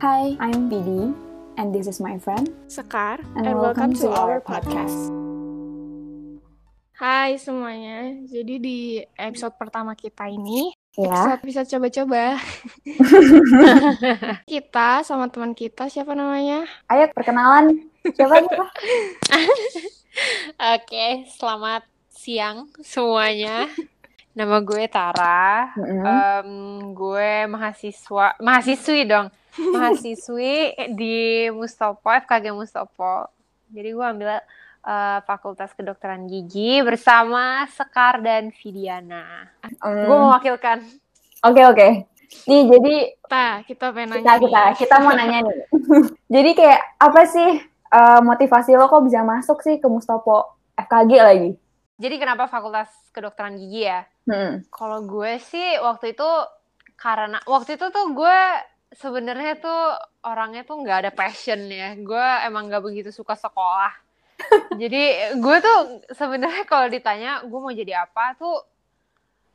Hi, I'm BD, and this is my friend. Sekar, And welcome to our podcast. Hai semuanya, jadi di episode pertama kita ini, Ya, episode bisa coba-coba. kita sama teman kita, siapa namanya? ayo perkenalan. Siapa siapa? Oke, selamat siang semuanya. Nama gue Tara. Mm-mm. Em, gue mahasiswa, mahasiswi dong. Mahasiswi di Mustopo, FKG Mustopo. Jadi gue ambil eh, Fakultas Kedokteran Gigi bersama Sekar dan Vidiana. Hmm, Gue mewakilkan. Oke oke. Nih jadi Kita, kita pengen kita nanya kita kita mau nanya nih. jadi kayak apa sih eh, motivasi lo kok bisa masuk sih ke Mustopo FKG lagi? Jadi kenapa Fakultas Kedokteran Gigi ya? Hmm. Kalau gue sih waktu itu karena waktu itu tuh gue sebenarnya tuh orangnya tuh nggak ada passion ya. Gue emang nggak begitu suka sekolah. Jadi gue tuh sebenarnya kalau ditanya gue mau jadi apa tuh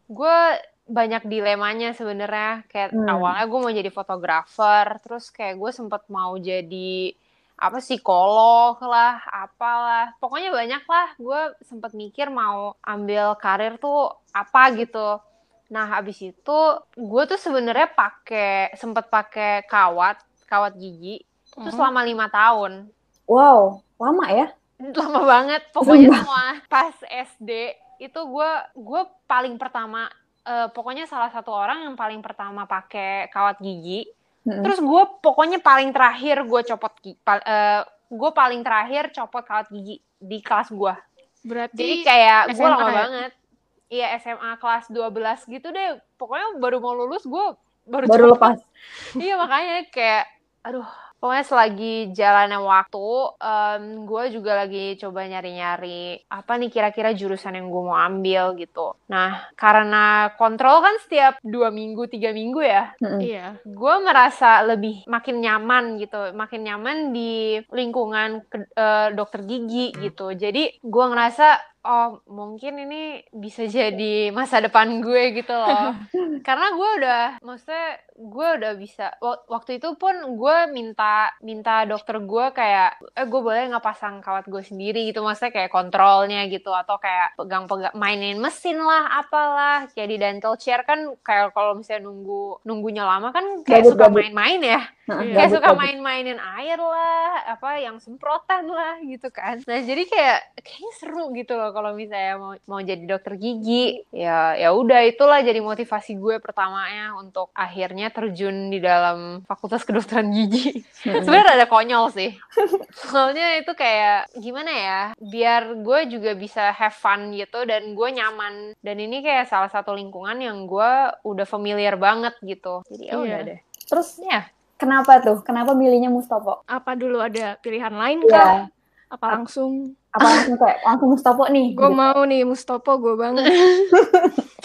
gue banyak dilemanya sebenarnya. Kayak Hmm. awalnya gue mau jadi fotografer, terus kayak gue sempet mau jadi apa psikolog lah, apalah. Pokoknya banyak lah. Gue sempet mikir mau ambil karir tuh apa gitu. Nah, habis itu gue tuh sebenarnya pakai sempet pakai kawat, kawat gigi. Itu Mhm. selama lima tahun. Wow, lama ya? Lama banget. Pokoknya semua pas SD itu gue gue paling pertama eh, pokoknya salah satu orang yang paling pertama pakai kawat gigi. Mm-mm. Terus gue pokoknya paling terakhir gue copot gigi. gue paling terakhir copot kawat gigi di kelas gue. Berarti Jadi kayak gue lama ya? banget. Iya SMA kelas 12 gitu deh. Pokoknya baru mau lulus gue baru, baru lepas. Iya makanya kayak aduh pokoknya selagi jalannya waktu gue juga lagi coba nyari-nyari apa nih kira-kira jurusan yang gue mau ambil gitu. Nah karena kontrol kan setiap dua minggu tiga minggu ya Mm-mm. iya. gue merasa lebih makin nyaman gitu, makin nyaman di lingkungan ke- eh, dokter gigi gitu. Jadi gue ngerasa oh mungkin ini bisa jadi masa depan gue gitu loh. Karena gue udah, maksudnya gue udah bisa. wak- Waktu itu pun gue minta minta dokter gue kayak, eh gue boleh nggak pasang kawat gue sendiri gitu, maksudnya kayak kontrolnya gitu atau kayak pegang-pegang mainin mesin lah, apalah. Kayak di dental chair kan kayak kalau misalnya nunggu nunggunya lama kan kayak Gabut, suka main-main ya Nah, kayak gabut, suka main-mainin air lah apa yang semprotan lah gitu kan nah jadi kayak kayaknya seru gitu loh kalau misalnya mau mau jadi dokter gigi ya ya udah itulah jadi motivasi gue pertamanya untuk akhirnya terjun di dalam fakultas kedokteran gigi Mm-mm. sebenarnya ada konyol sih soalnya itu kayak gimana ya biar gue juga bisa have fun gitu dan gue nyaman dan ini kayak salah satu lingkungan yang gue udah familiar banget gitu jadi ya Iya. udah deh Terus ya kenapa tuh? Kenapa milihnya Mustopo? Apa dulu ada pilihan lain Iya. kah? Apa langsung? Apa langsung kayak langsung Mustopo nih? Gue gitu? mau nih Mustopo, gue banget.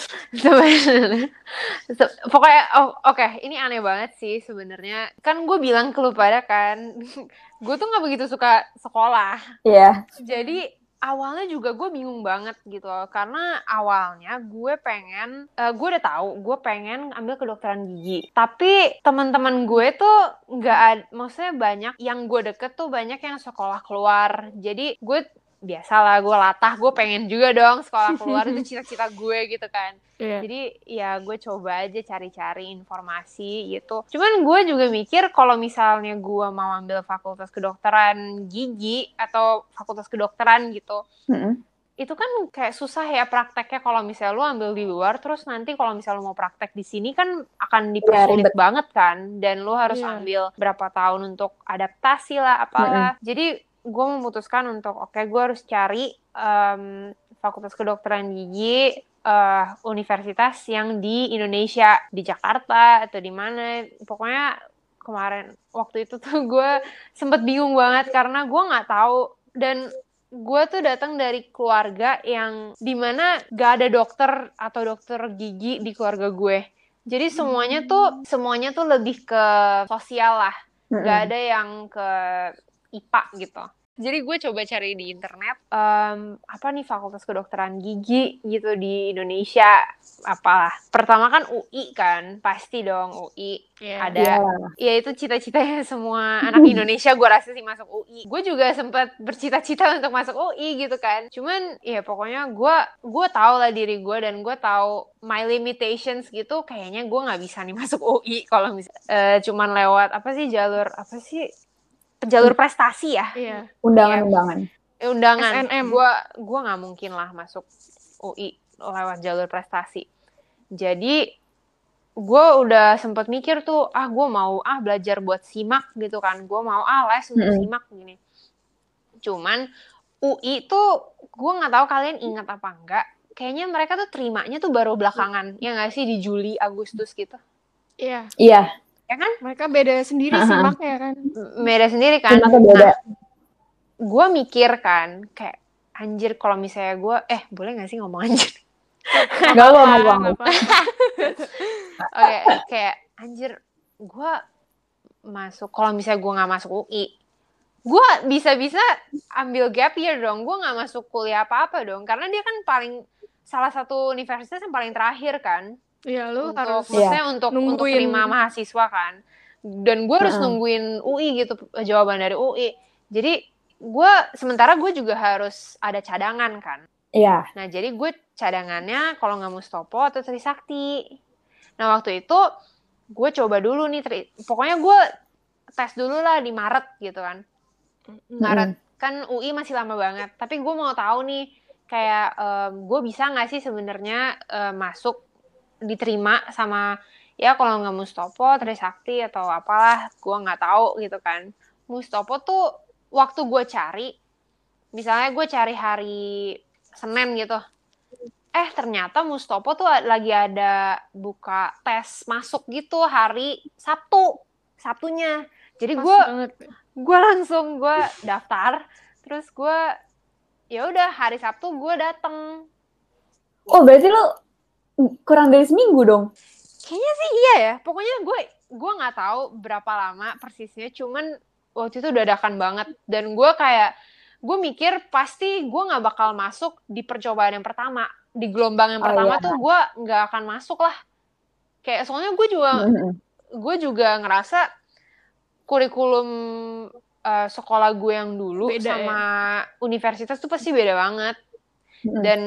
pokoknya oh, oke ini aneh banget sih sebenarnya kan gue bilang ke lu pada kan gue tuh nggak begitu suka sekolah Iya. jadi awalnya juga gue bingung banget gitu loh karena awalnya gue pengen eh, gue udah tahu gue pengen ambil kedokteran gigi. Tapi teman-teman gue tuh nggak maksudnya banyak yang gue deket tuh banyak yang sekolah keluar. Jadi gue biasalah gue latah gue pengen juga dong sekolah keluar itu cita-cita gue gitu kan Iya. jadi ya gue coba aja cari-cari informasi gitu. Cuman gue juga mikir kalau misalnya gue mau ambil fakultas kedokteran gigi atau fakultas kedokteran gitu, Mm-mm. itu kan kayak susah ya prakteknya kalau misalnya lu ambil di luar terus nanti kalau misalnya lu mau praktek di sini kan akan dipersulit ribet. banget kan dan lu harus Iya. ambil berapa tahun untuk adaptasi lah apalah. Jadi gue memutuskan untuk oke gue harus cari em, fakultas kedokteran gigi eh, universitas yang di Indonesia di Jakarta atau di mana. Pokoknya kemarin waktu itu tuh gue sempet bingung banget karena gue nggak tahu. Dan gue tuh datang dari keluarga yang di mana gak ada dokter atau dokter gigi di keluarga gue. Jadi semuanya tuh semuanya tuh lebih ke sosial lah. Gak ada yang ke IPA gitu Jadi gue coba cari di internet em, apa nih fakultas kedokteran gigi gitu di Indonesia apalah. Pertama kan UI kan, pasti dong UI. Iya. Ada Iya. ya itu cita-citanya semua anak Indonesia gue rasa sih masuk UI. Gue juga sempat bercita-cita untuk masuk UI gitu kan. Cuman ya pokoknya gue gue tahu lah diri gue dan gue tahu my limitations gitu. Kayaknya gue nggak bisa nih masuk UI kalau misal eh, cuman lewat apa sih jalur apa sih jalur prestasi ya Iya. Undangan-undangan. Eh, undangan. SNM. Gua gua nggak mungkin lah masuk UI lewat jalur prestasi. Jadi gue udah sempat mikir tuh, ah gue mau ah belajar buat simak gitu kan. Gue mau ah les untuk Mm-mm. simak gini. Cuman UI tuh gue nggak tahu kalian ingat apa enggak. Kayaknya mereka tuh terimanya tuh baru belakangan. Ya nggak sih di Juli Agustus gitu. Iya. Iya, Ya kan? Mereka beda sendiri Aha. simaknya kan. Beda sendiri kan. simaknya beda. Nah, gue mikir kan kayak anjir kalau misalnya gue eh boleh gak sih ngomong anjir Gak apa. apa-apa. oke kayak anjir gue masuk kalau misalnya gue nggak masuk UI gue bisa-bisa ambil gap year dong gue nggak masuk kuliah apa-apa dong karena dia kan paling salah satu universitas yang paling terakhir kan Iya, lu untuk harus maksudnya untuk untuk nungguin. terima mahasiswa kan dan gue harus Heeh. nungguin UI gitu jawaban dari UI jadi gue sementara gue juga harus ada cadangan kan Iya. Nah, jadi gue cadangannya kalau nggak Mustopo atau Trisakti. Nah, waktu itu gue coba dulu nih, Tri- pokoknya gue tes dulu lah di Maret gitu kan. Maret kan UI masih lama banget, tapi gue mau tahu nih kayak em, gue bisa nggak sih sebenarnya em, masuk diterima sama ya kalau nggak Mustopo, Trisakti atau apalah, gue nggak tahu gitu kan. Mustopo tuh waktu gue cari, misalnya gue cari hari Senin gitu, eh ternyata Mustopo tuh lagi ada buka tes masuk gitu hari Sabtu, Sabtunya. Jadi gue gue langsung gue daftar terus gue ya udah hari Sabtu gue dateng Oh berarti lu kurang dari seminggu dong? kayaknya sih iya ya pokoknya gue gue nggak tahu berapa lama persisnya cuman waktu itu dadakan banget dan gue kayak gue mikir pasti gue nggak bakal masuk di percobaan yang pertama di gelombang yang Oh, pertama iya. tuh gue nggak akan masuk lah kayak soalnya gue juga Mm-mm. gue juga ngerasa kurikulum eh, sekolah gue yang dulu Beda ya? sama universitas tuh pasti beda banget Mm-mm. dan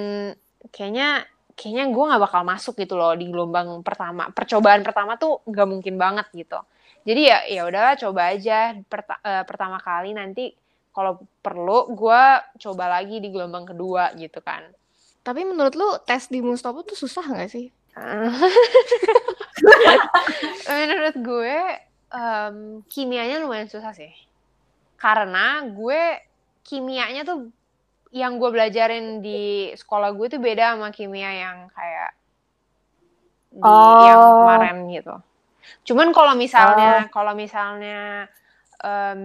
kayaknya kayaknya gue nggak bakal masuk gitu loh di gelombang pertama. Percobaan pertama tuh nggak mungkin banget gitu. Jadi ya ya udahlah coba aja. Perta- eh, pertama kali nanti kalau perlu gue coba lagi di gelombang kedua gitu kan. Tapi menurut lu tes di Mustopo tuh susah nggak sih? menurut gue em, kimianya lumayan susah sih. Karena gue kimianya tuh yang gue belajarin di sekolah gue tuh beda sama kimia yang kayak di yang Oh. kemarin gitu cuman kalau misalnya kalau misalnya em,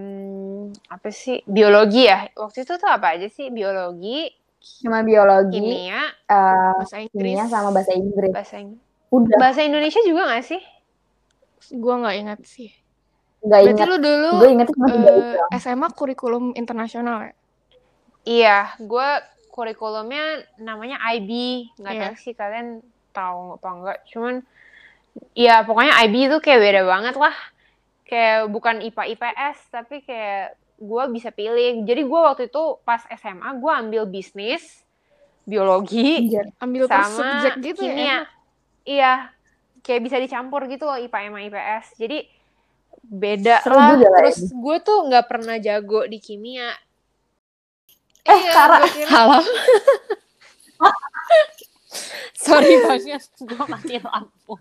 apa sih biologi ya waktu itu tuh apa aja sih biologi Cuma biologi, kimia eh, Bahasa Inggris. kimia sama bahasa Inggris. bahasa Inggris Udah, bahasa Indonesia juga gak sih Gua nggak ingat sih. nggak Berarti ingat. lu dulu Gue inget itu. doang. SMA kurikulum internasional ya? Iya, gue kurikulumnya namanya IB. Nggak Iya. tahu sih kalian tahu apa enggak. Cuman, ya pokoknya IB itu kayak beda banget lah. Kayak bukan IPA IPS, tapi kayak gue bisa pilih. Jadi gue waktu itu pas SMA gue ambil bisnis, biologi, Anjir. Ambil sama subjek gitu kimia. ya? Iya, kayak bisa dicampur gitu loh IPA sama IPS. Jadi beda Seru lah. lah Terus gue tuh nggak pernah jago di kimia. Eh, Iya, kira- Halo. Sorry banget, gue mati lampu.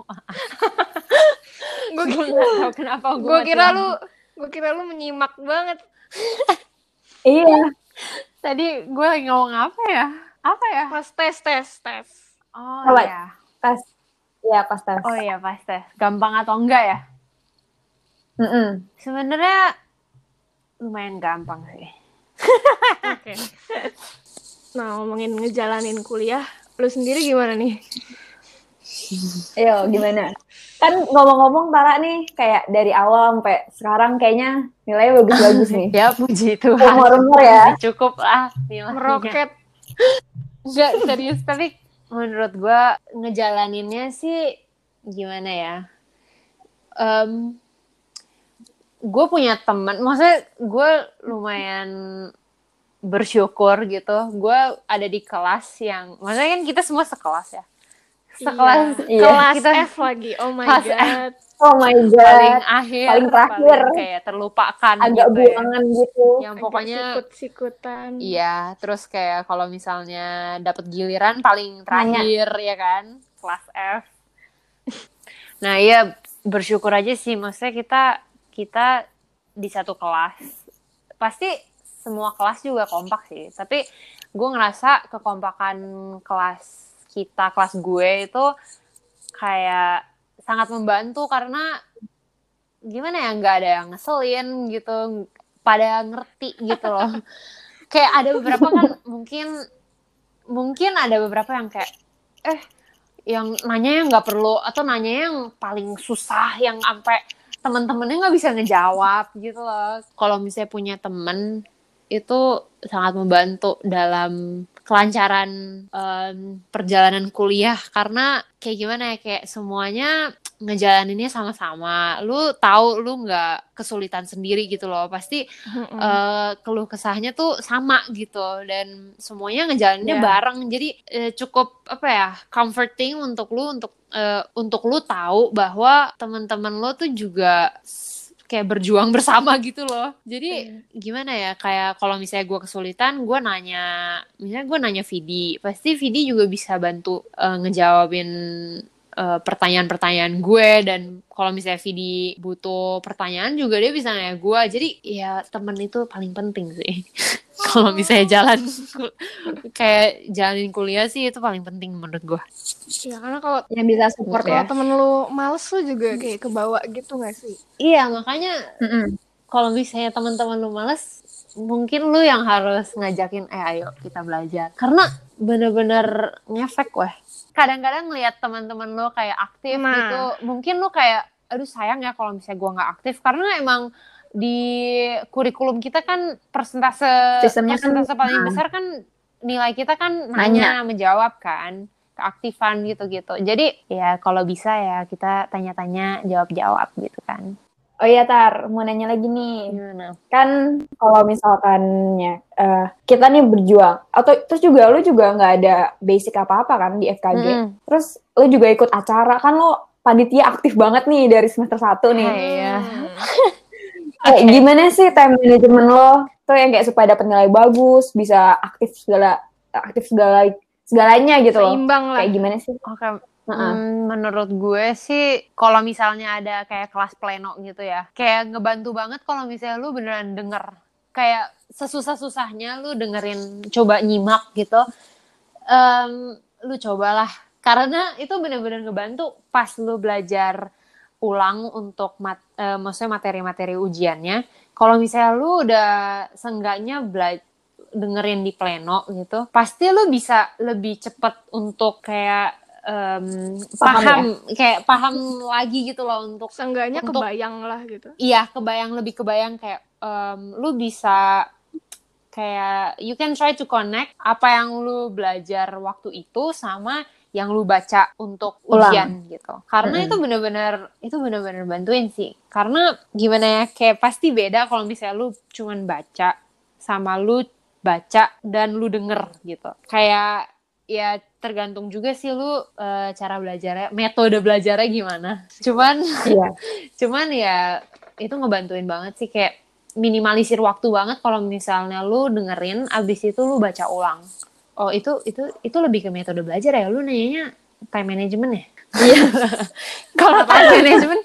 Gua gue kira- gak tau kenapa gue Gua kira lu, gua kira lu menyimak banget. Iya, Tadi gue lagi ngomong apa ya? Apa ya? Pas tes, tes, tes. Oh Apa? iya. tes. Iya, pas tes. Oh iya pas tes. Gampang atau enggak ya? Mm-mm. Sebenarnya lumayan gampang sih. Oke. Nah, ngomongin ngejalanin kuliah, lu sendiri gimana nih? Ayo, gimana? kan ngomong-ngomong Tara nih kayak dari awal sampai sekarang kayaknya nilainya bagus-bagus nih. ya puji Tuhan. Umur-umur ya. Cukup lah nilainya. Meroket. Enggak serius tapi menurut gue ngejalaninnya sih gimana ya? Um, gue punya teman, maksudnya gue lumayan bersyukur gitu. Gue ada di kelas yang, maksudnya kan kita semua sekelas ya. Sekelas, Iya. Kelas kita F lagi. Oh my Kelas god. Oh my paling god. akhir, paling terakhir. paling kayak terlupakan Agak gitu ya. buangan gitu. Yang pokoknya sikut-sikutan. Iya, terus kayak kalau misalnya dapat giliran paling terakhir ya kan, kelas F. Nah, iya bersyukur aja sih maksudnya kita kita di satu kelas. Pasti semua kelas juga kompak sih, tapi gue ngerasa kekompakan kelas kita, kelas gue itu kayak sangat membantu karena gimana ya nggak ada yang ngeselin gitu pada ngerti gitu loh kayak ada beberapa kan mungkin mungkin ada beberapa yang kayak eh yang nanya yang nggak perlu atau nanya yang paling susah yang sampai teman-temannya nggak bisa ngejawab gitu loh. Kalau misalnya punya temen itu sangat membantu dalam kelancaran em, perjalanan kuliah. Karena kayak gimana ya kayak semuanya ngejalaninnya sama-sama. Lu tahu lu nggak kesulitan sendiri gitu loh. Pasti Mm-mm. eh, keluh kesahnya tuh sama gitu. Dan semuanya ngejalaninnya Iya. bareng. Jadi eh, cukup apa ya comforting untuk lu untuk eh, untuk lu tahu bahwa teman-teman lo tuh juga kayak berjuang bersama gitu loh. Jadi gimana ya kayak kalau misalnya gue kesulitan gue nanya misalnya gue nanya Vidi pasti Vidi juga bisa bantu eh, ngejawabin eh, pertanyaan-pertanyaan gue dan kalau misalnya Vidi butuh pertanyaan juga dia bisa nanya gue jadi ya temen itu paling penting sih kalau misalnya jalan kayak jalanin kuliah sih itu paling penting menurut gue Ya karena kalau Yang bisa support kalau ya. temen lu males lu juga kayak kebawa gitu gak sih? iya makanya kalau misalnya teman-teman lu males mungkin lu yang harus ngajakin eh ayo kita belajar karena bener-bener ngefek weh kadang-kadang ngeliat teman-teman lu kayak aktif Nah. gitu mungkin lu kayak aduh sayang ya kalau misalnya gua nggak aktif karena emang di kurikulum kita kan persentase Sistemnya kan- persentase paling nah. besar kan nilai kita kan nanya, menjawab kan keaktifan gitu-gitu jadi ya kalau bisa ya kita tanya-tanya jawab-jawab gitu kan Oh iya Tar, mau nanya lagi nih. gimana Kan kalau misalkan ya, eh, kita nih berjuang, atau terus juga lu juga nggak ada basic apa-apa kan di FKG. Mm-mm. Terus lu juga ikut acara, kan lo panitia aktif banget nih dari semester 1 nih. Iya. Kayak gimana sih time management lo? Tuh yang kayak supaya dapat nilai bagus, bisa aktif segala aktif segala segalanya gitu loh. Seimbang lah. Kayak gimana sih? Oke, Heeh. hmm, menurut gue sih kalau misalnya ada kayak kelas pleno gitu ya, kayak ngebantu banget kalau misalnya lu beneran denger. Kayak sesusah-susahnya lu dengerin, coba nyimak gitu. Em, lu cobalah. Karena itu bener-bener ngebantu pas lu belajar ulang untuk mat, eh, maksudnya materi-materi ujiannya. Kalau misalnya lu udah seenggaknya belajar dengerin di pleno gitu, pasti lu bisa lebih cepet untuk kayak em, Paham paham, kayak paham lagi gitu loh untuk Seenggaknya Untuk- kebayang lah gitu. iya kebayang lebih kebayang kayak em, lu bisa kayak you can try to connect apa yang lu belajar waktu itu sama yang lu baca untuk Ulang. ujian gitu. Karena Mm-mm. itu bener-bener itu bener-bener bantuin sih. Karena gimana ya kayak pasti beda kalau misalnya lu cuman baca sama lu baca dan lu denger gitu. Kayak ya tergantung juga sih lu eh, cara belajarnya, metode belajarnya gimana. Cuman Iya. cuman ya itu ngebantuin banget sih kayak minimalisir waktu banget kalau misalnya lu dengerin abis itu lu baca ulang oh itu itu itu lebih ke metode belajar ya? Lu nanyanya time management ya? Iya. kalau time management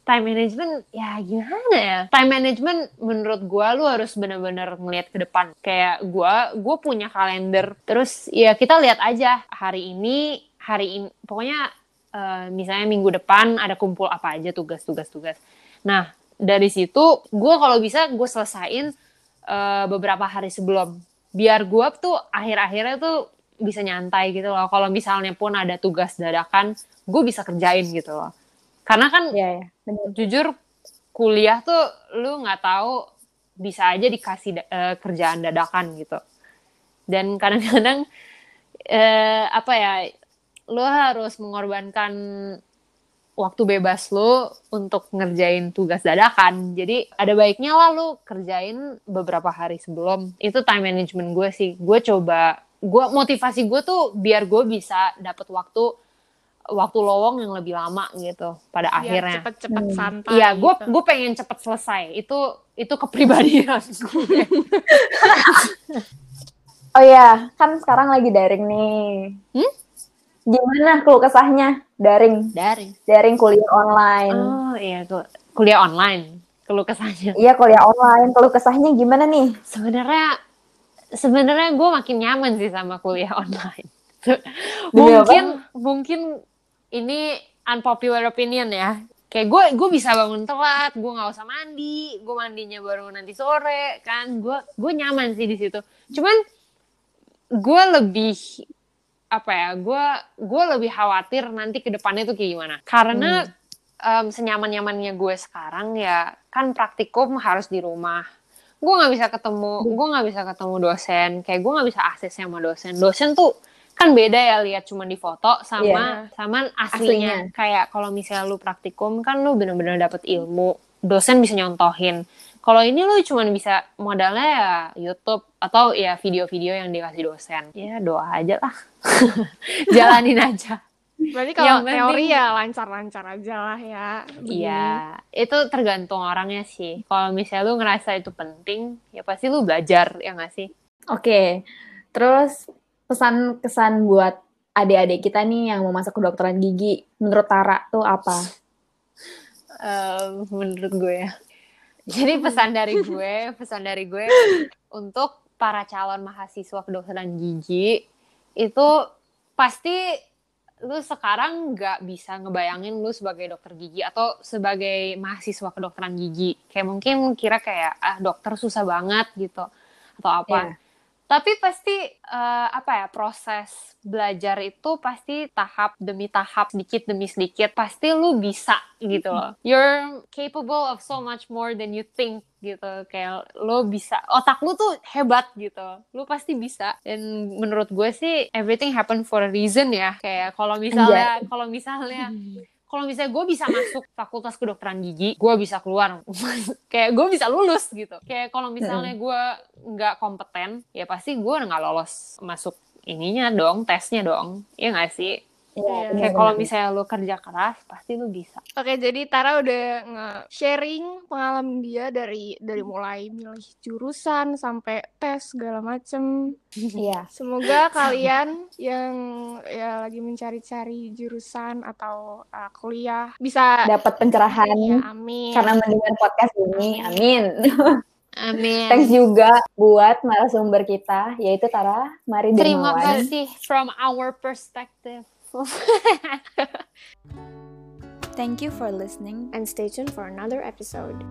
time management ya gimana ya? Time management menurut gua lu harus bener-bener ngeliat ke depan. Kayak gua gua punya kalender. Terus ya kita lihat aja hari ini hari ini pokoknya eh, misalnya minggu depan ada kumpul apa aja tugas-tugas tugas nah dari situ gua kalau bisa gue selesain eh, beberapa hari sebelum biar gua tuh akhir-akhirnya tuh bisa nyantai gitu loh kalau misalnya pun ada tugas dadakan gue bisa kerjain gitu loh karena kan ya. Bener. jujur kuliah tuh lu nggak tahu bisa aja dikasih da- eh, kerjaan dadakan gitu dan kadang-kadang eh, apa ya lu harus mengorbankan waktu bebas lu untuk ngerjain tugas dadakan jadi ada baiknya lah lu kerjain beberapa hari sebelum itu time management gue sih gue coba gue motivasi gue tuh biar gue bisa dapet waktu waktu lowong yang lebih lama gitu pada Biar akhirnya cepet-cepet Hmm. santai. Iya, gue gitu. gue pengen cepet selesai. Itu itu kepribadian gue. Oh ya, kan sekarang lagi daring nih. Hmm? Gimana keluh kesahnya daring? Dari. Daring kuliah online. Oh iya, kuliah online. Keluh kesahnya. Iya kuliah online, keluh kesahnya gimana nih? Sebenarnya sebenarnya gue makin nyaman sih sama kuliah online. Apa? mungkin mungkin ini unpopular opinion ya. Kayak gue gue bisa bangun telat, gue nggak usah mandi, gue mandinya baru nanti sore kan. Gue gue nyaman sih di situ. Cuman gue lebih apa ya gue gue lebih khawatir nanti ke depannya tuh kayak gimana. Karena em, senyaman nyamannya gue sekarang ya kan praktikum harus di rumah. Gue nggak bisa ketemu gue nggak bisa ketemu dosen. Kayak gue nggak bisa akses sama dosen. Dosen tuh kan beda ya lihat cuma di foto sama sama aslinya. Aslinya. kayak kalau misalnya lu praktikum kan lu bener-bener dapet ilmu. Dosen bisa nyontohin kalau ini lu cuma bisa modalnya ya YouTube atau ya video-video yang dikasih dosen ya doa aja lah jalanin aja Berarti kalau Yang penting- teori ya lancar-lancar aja lah ya. Iya, itu tergantung orangnya sih. Kalau misalnya lu ngerasa itu penting, ya pasti lu belajar, ya nggak sih? Oke, terus pesan kesan buat adik-adik kita nih yang mau masuk kedokteran gigi, menurut Tara tuh apa? Em, menurut gue ya. Jadi pesan dari gue, pesan dari gue untuk para calon mahasiswa kedokteran gigi itu pasti lu sekarang nggak bisa ngebayangin lu sebagai dokter gigi atau sebagai mahasiswa kedokteran gigi. Kayak mungkin kira kayak ah dokter susah banget gitu atau apa. Iya. Tapi pasti eh, apa ya proses belajar itu pasti tahap demi tahap, sedikit demi sedikit. Pasti lu bisa gitu loh. You're capable of so much more than you think gitu. Kayak lu bisa, otak lu tuh hebat gitu. Lu pasti bisa. Dan menurut gue sih everything happen for a reason ya. Kayak kalau misalnya, kalau misalnya kalau misalnya gue bisa masuk fakultas kedokteran gigi, gue bisa keluar. kayak gue bisa lulus gitu. Kayak kalau misalnya gue nggak kompeten, ya pasti gue nggak lolos masuk ininya dong, tesnya dong. Iya nggak sih? Iya, benar, Kayak kalau misalnya lu kerja keras, pasti lu bisa. Oke, jadi Tara udah nge-sharing pengalaman dia dari dari mulai milih jurusan sampai tes segala macem. Iya. Semoga kalian yang ya lagi mencari-cari jurusan atau uh, kuliah bisa dapat pencerahan ya, amin. karena mendengar podcast ini. Amin. Amin. Thanks juga buat narasumber kita yaitu Tara Mari Terima kasih from our perspective. Thank you for listening. and stay tuned for another episode.